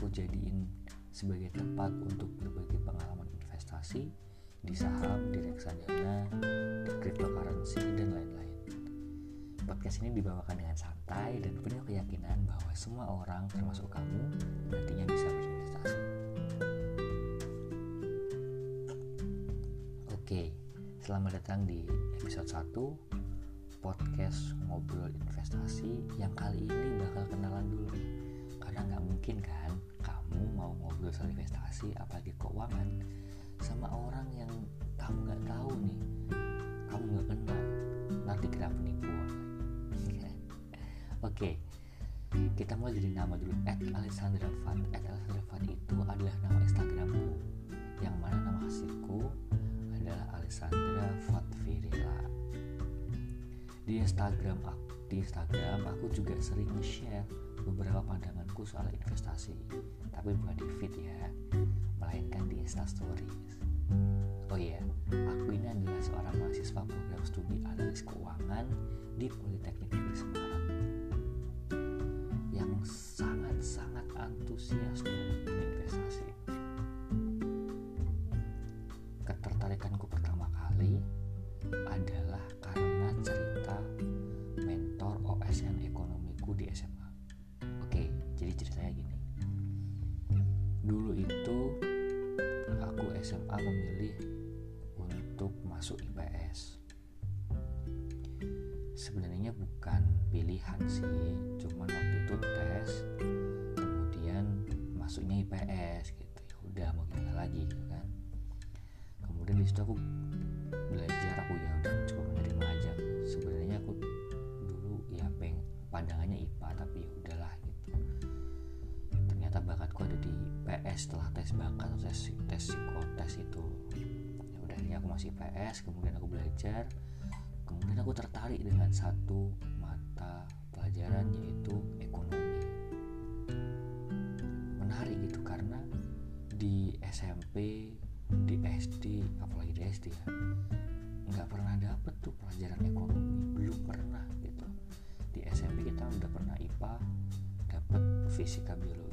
aku jadiin sebagai tempat untuk berbagi pengalaman investasi di saham, di reksadana, di cryptocurrency, dan lain-lain. Podcast ini dibawakan dengan santai dan penuh keyakinan bahwa semua orang, termasuk kamu, nantinya bisa berinvestasi. Oke, selamat datang di episode 1 podcast ngobrol investasi yang kali ini bakal kenalan dulu nih karena nggak mungkin kan ngobrol soal investasi apalagi keuangan sama orang yang kamu nggak tahu nih kamu nggak kenal nanti kena penipuan oke kita mulai dari nama dulu at Alexandra Fat. At Alexandra Fat itu adalah nama Instagramku. Yang mana nama hasilku adalah Alexandra Fat Virila di Instagram aku di Instagram aku juga sering share beberapa pandanganku soal investasi tapi bukan di feed ya melainkan di instastories oh iya aku ini adalah seorang mahasiswa program studi analis keuangan di Politeknik Negeri Semarang. Yang sangat-sangat antusias SMA memilih untuk masuk IPS. Sebenarnya bukan pilihan sih, cuman waktu itu tes, kemudian masuknya IPS gitu. Ya udah mau gimana lagi gitu kan. Kemudian di situ aku di PS setelah tes bakat tes tes psikotes itu. Ya udah ini aku masih PS kemudian aku belajar. Kemudian aku tertarik dengan satu mata pelajaran yaitu ekonomi. Menarik gitu karena di SMP di SD apalagi di SD ya nggak pernah dapet tuh pelajaran ekonomi. Belum pernah gitu. Di SMP kita udah pernah IPA dapet fisika biologi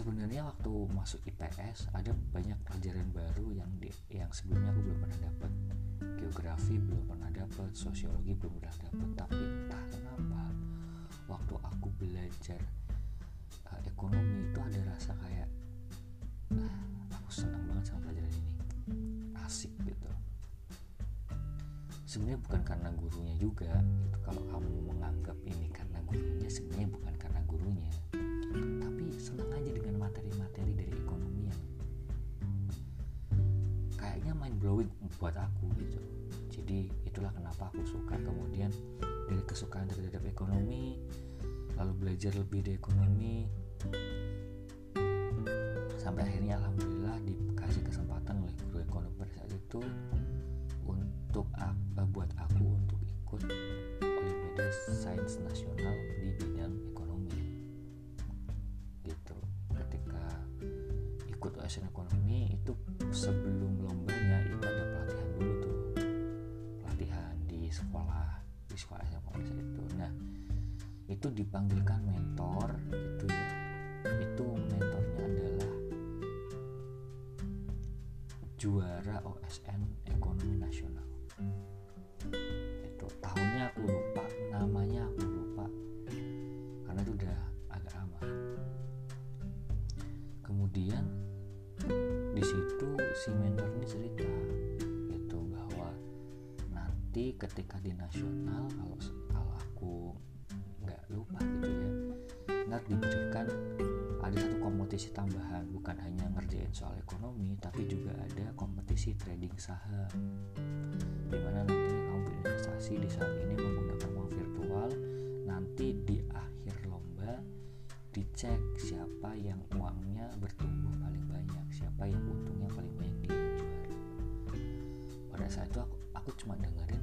sebenarnya waktu masuk IPS ada banyak pelajaran baru yang di, yang sebelumnya aku belum pernah dapet. Geografi belum pernah dapet sosiologi belum pernah dapet tapi entah kenapa waktu aku belajar uh, ekonomi itu ada rasa kayak ah, aku senang banget sama pelajaran ini. Asik gitu. Sebenarnya bukan karena gurunya juga itu kalau kamu menganggap ini karena gurunya sebenarnya bukan karena gurunya blowing buat aku gitu. Jadi itulah kenapa aku suka kemudian dari kesukaan terhadap ekonomi lalu belajar lebih di ekonomi. Sampai akhirnya alhamdulillah itu dipanggilkan mentor gitu ya. Itu mentornya adalah juara OSN ekonomi nasional. Itu tahunnya aku lupa namanya aku lupa. Karena itu udah agak lama. Kemudian di situ si mentor ini cerita gitu bahwa nanti ketika di nasional kalau ntar diberikan ada satu kompetisi tambahan. Bukan hanya ngerjain soal ekonomi tapi juga ada kompetisi trading saham. Di mana nantinya kamu berinvestasi di saham ini menggunakan uang virtual nanti di akhir lomba dicek siapa yang uangnya bertumbuh paling banyak siapa yang untungnya paling banyak dia juara pada saat itu aku, aku cuma dengerin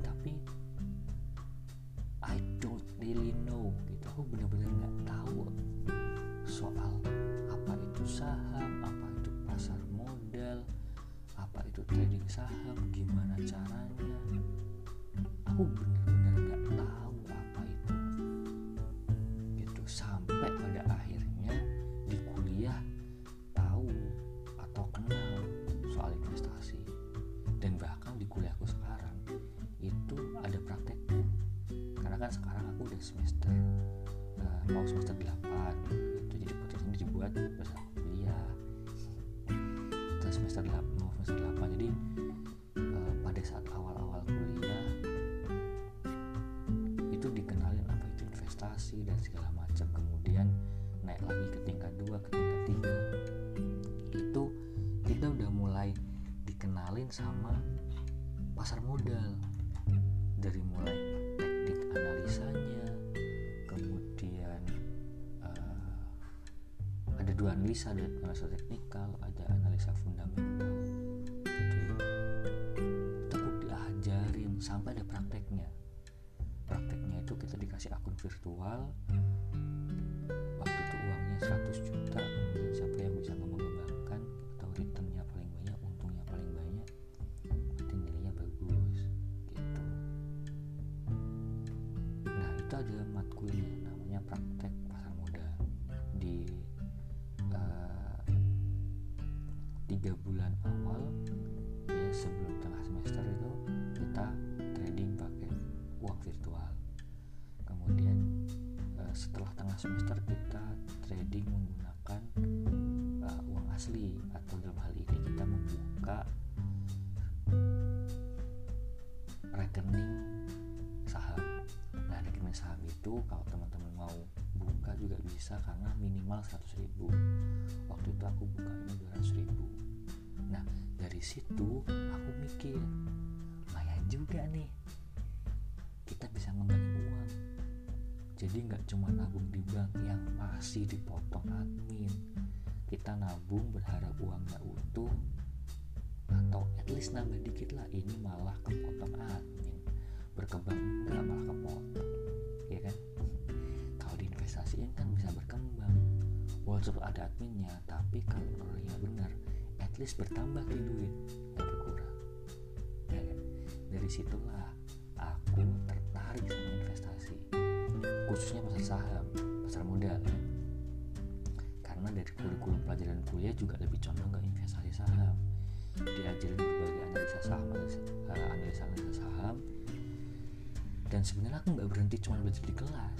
udah semester uh, mau semester 8 itu jadi ini dibuat bersama kuliah. Terus semester 8 mau semester 8 jadi uh, pada saat awal-awal kuliah itu dikenalin apa itu investasi dan segala macam. Kemudian naik lagi ke tingkat 2 ke tingkat 3 itu kita udah mulai dikenalin sama pasar modal. Dari mulai analisanya. Kemudian uh, ada dua analisa ada analisa teknikal ada analisa fundamental. Itu aku diajarin sampai ada prakteknya. Prakteknya itu kita dikasih akun virtual semester kita trading menggunakan uh, uang asli atau dalam hal ini kita membuka rekening saham. Nah rekening saham itu kalau teman-teman mau buka juga bisa karena minimal 100 ribu. Waktu itu aku bukanya 200 ribu. Nah dari situ aku mikir lumayan juga nih kita bisa ngembangin uang jadi nggak cuma nabung di bank yang masih dipotong admin. Kita nabung berharap uangnya utuh atau at least nambah dikit lah ini malah kepotong admin. Berkembang enggak malah kepotong ya kan? Kalau diinvestasiin kan bisa berkembang. Walaupun ada adminnya tapi kalau orangnya benar at least bertambah tuh duit nggak berkurang. Ya kan? Dari situlah kuliah juga lebih condong ke investasi saham. Diajarin berbagai analisa saham analisa, uh, analisa, analisa saham. Dan sebenarnya aku nggak berhenti cuma belajar di kelas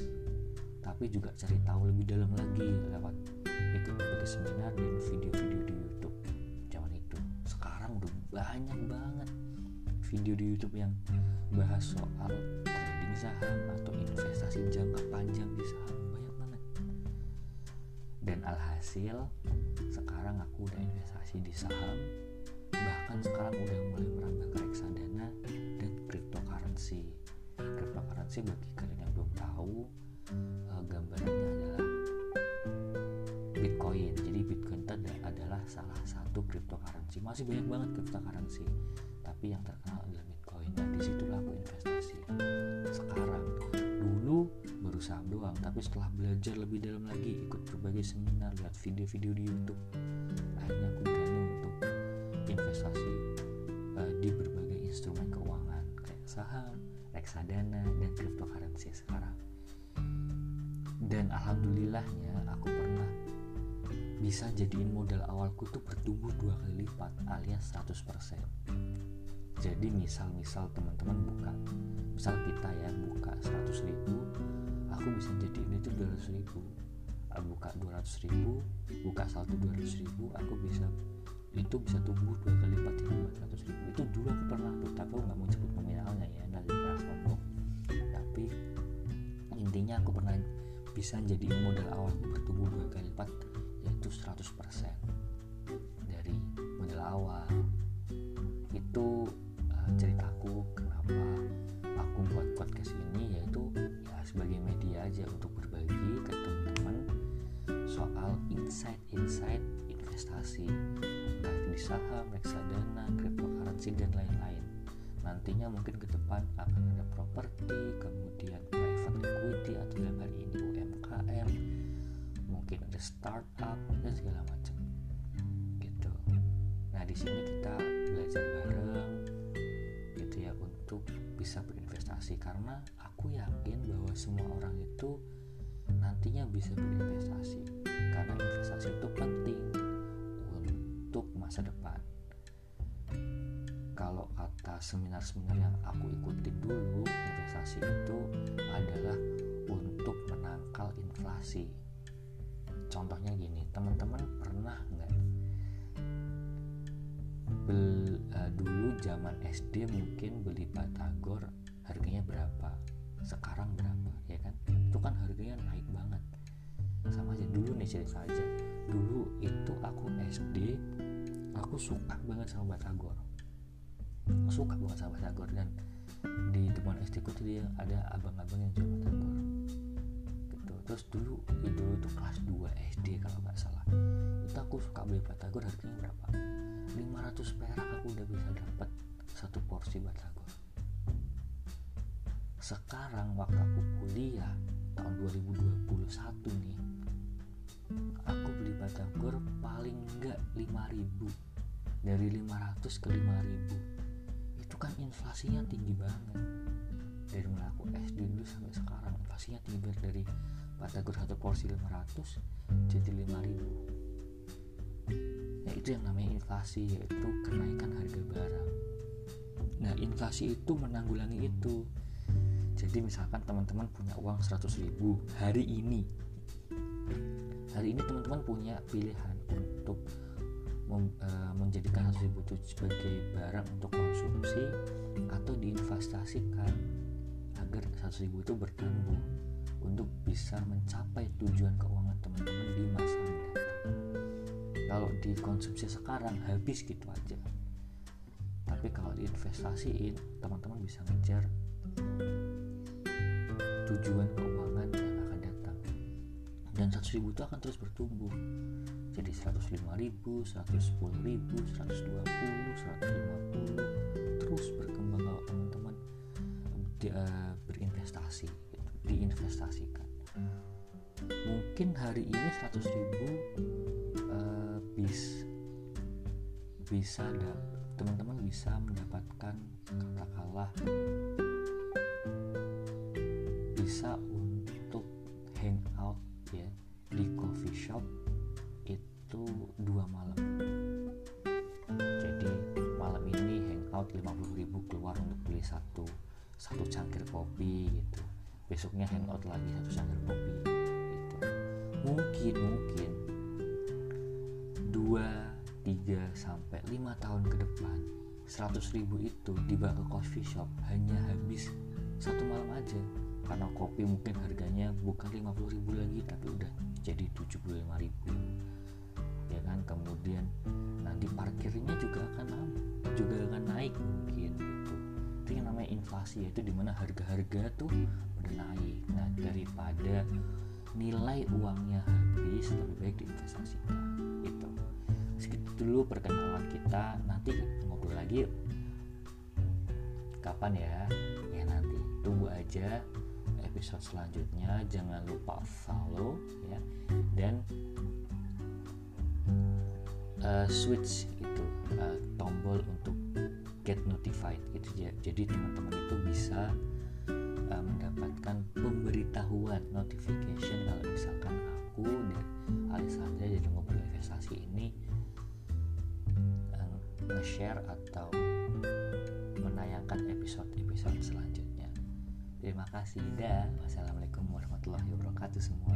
tapi juga cari tahu lebih dalam lagi lewat ikut berbagai seminar dan video-video di YouTube zaman itu. Sekarang udah banyak banget video di YouTube yang bahas soal trading saham atau investasi jangka panjang di saham. Banyak banget. Dan alhasil sekarang aku udah investasi di saham. Bahkan sekarang udah mulai merambah ke reksadana dan cryptocurrency. Cryptocurrency bagi kalian yang belum tahu uh, gambarannya adalah bitcoin. Jadi bitcoin itu adalah salah satu cryptocurrency. Masih banyak banget cryptocurrency tapi yang terkenal adalah bitcoin. Dan di situlah aku investasi doang tapi setelah belajar lebih dalam lagi ikut berbagai seminar lihat video-video di YouTube akhirnya aku berani untuk investasi uh, di berbagai instrumen keuangan kayak saham, reksadana, dan cryptocurrency sekarang. Dan alhamdulillahnya aku pernah bisa jadiin modal awalku tuh bertumbuh dua kali lipat alias 100% jadi misal-misal teman-teman buka misal kita ya buka 100 ribu aku bisa jadiin itu 200 ribu. Buka 200 ribu buka saldo 200 ribu aku bisa itu bisa tumbuh dua kali lipat jadi 400 ribu. Itu dulu aku pernah tuh. Tapi aku nggak mau sebut nominalnya ya nanti keras tapi intinya aku pernah bisa jadi modal awal bertumbuh dua kali lipat yaitu 100% dari modal awal investasi baik di saham, reksadana, cryptocurrency dan lain-lain. Nantinya mungkin ke depan akan ada properti, kemudian private equity atau dalam hal ini UMKM, mungkin ada startup dan segala macam. Gitu. Nah di sini kita belajar bareng, gitu ya untuk bisa berinvestasi karena aku yakin bahwa semua orang itu nantinya bisa berinvestasi karena investasi itu penting seminar-seminar yang aku ikutin dulu investasi itu adalah untuk menangkal inflasi. Contohnya gini teman-teman pernah nggak bel, uh, dulu zaman SD mungkin beli batagor harganya berapa? Sekarang berapa ya kan? Itu kan harganya naik banget. Sama aja dulu nih cerita aja. Dulu itu aku SD aku suka banget sama batagor suka banget sama batagor dan di depan SD ku tuh dia ada abang-abang yang jual batagor gitu. Terus dulu dulu tuh kelas 2 SD kalau nggak salah. Itu aku suka beli batagor harganya berapa? 500 perak aku udah bisa dapat satu porsi batagor sekarang waktu aku kuliah tahun 2021 nih aku beli batagor paling enggak 5000 dari 500 ke 5000 itu kan inflasinya tinggi banget. Dari mulai aku SD dulu sampai sekarang inflasinya tinggi banget. Dari batagor satu porsi 500 jadi 5000 ya itu yang namanya inflasi yaitu kenaikan harga barang. Nah inflasi itu menanggulangi itu. Jadi misalkan teman-teman punya uang 100 ribu hari ini. Hari ini teman-teman punya pilihan untuk mem, uh, menjadikan 100 ribu itu sebagai barang untuk konsumsi atau diinvestasikan agar 100 ribu itu bertambah untuk bisa mencapai tujuan keuangan teman-teman di masa mendatang. Kalau dikonsumsi sekarang habis gitu aja. Tapi kalau diinvestasiin teman-teman bisa ngejar tujuan keuangan yang akan datang. Dan 100 ribu itu akan terus bertumbuh jadi 105 ribu 110 ribu 120 150 terus berkembang kalau teman-teman uh, berinvestasi gitu, diinvestasikan. Mungkin hari ini 100 ribu uh, bis bisa teman-teman bisa mendapatkan katakanlah bisa besoknya hangout lagi satu cangkir kopi gitu. Mungkin mungkin dua tiga sampai lima tahun ke depan 100 ribu itu dibawa ke coffee shop hanya habis satu malam aja. Karena kopi mungkin harganya bukan 50 ribu lagi tapi udah jadi 75 ribu ya kan? Kemudian nanti parkirnya juga akan juga akan naik mungkin gitu itu yang namanya inflasi yaitu di mana harga-harga tuh udah naik. Nah daripada nilai uangnya habis lebih baik diinvestasikan itu segitu dulu perkenalan kita. Nanti ngobrol lagi kapan ya? Ya nanti. Tunggu aja episode selanjutnya. Jangan lupa follow ya. Dan uh, switch itu uh, tombol untuk get notified gitu. Jadi teman-teman itu bisa uh, mendapatkan pemberitahuan notification kalau misalkan aku dan Alessandra jadi ngobrol investasi ini uh, nge-share atau menayangkan episode-episode selanjutnya. Terima kasih dan wassalamualaikum warahmatullahi wabarakatuh semua.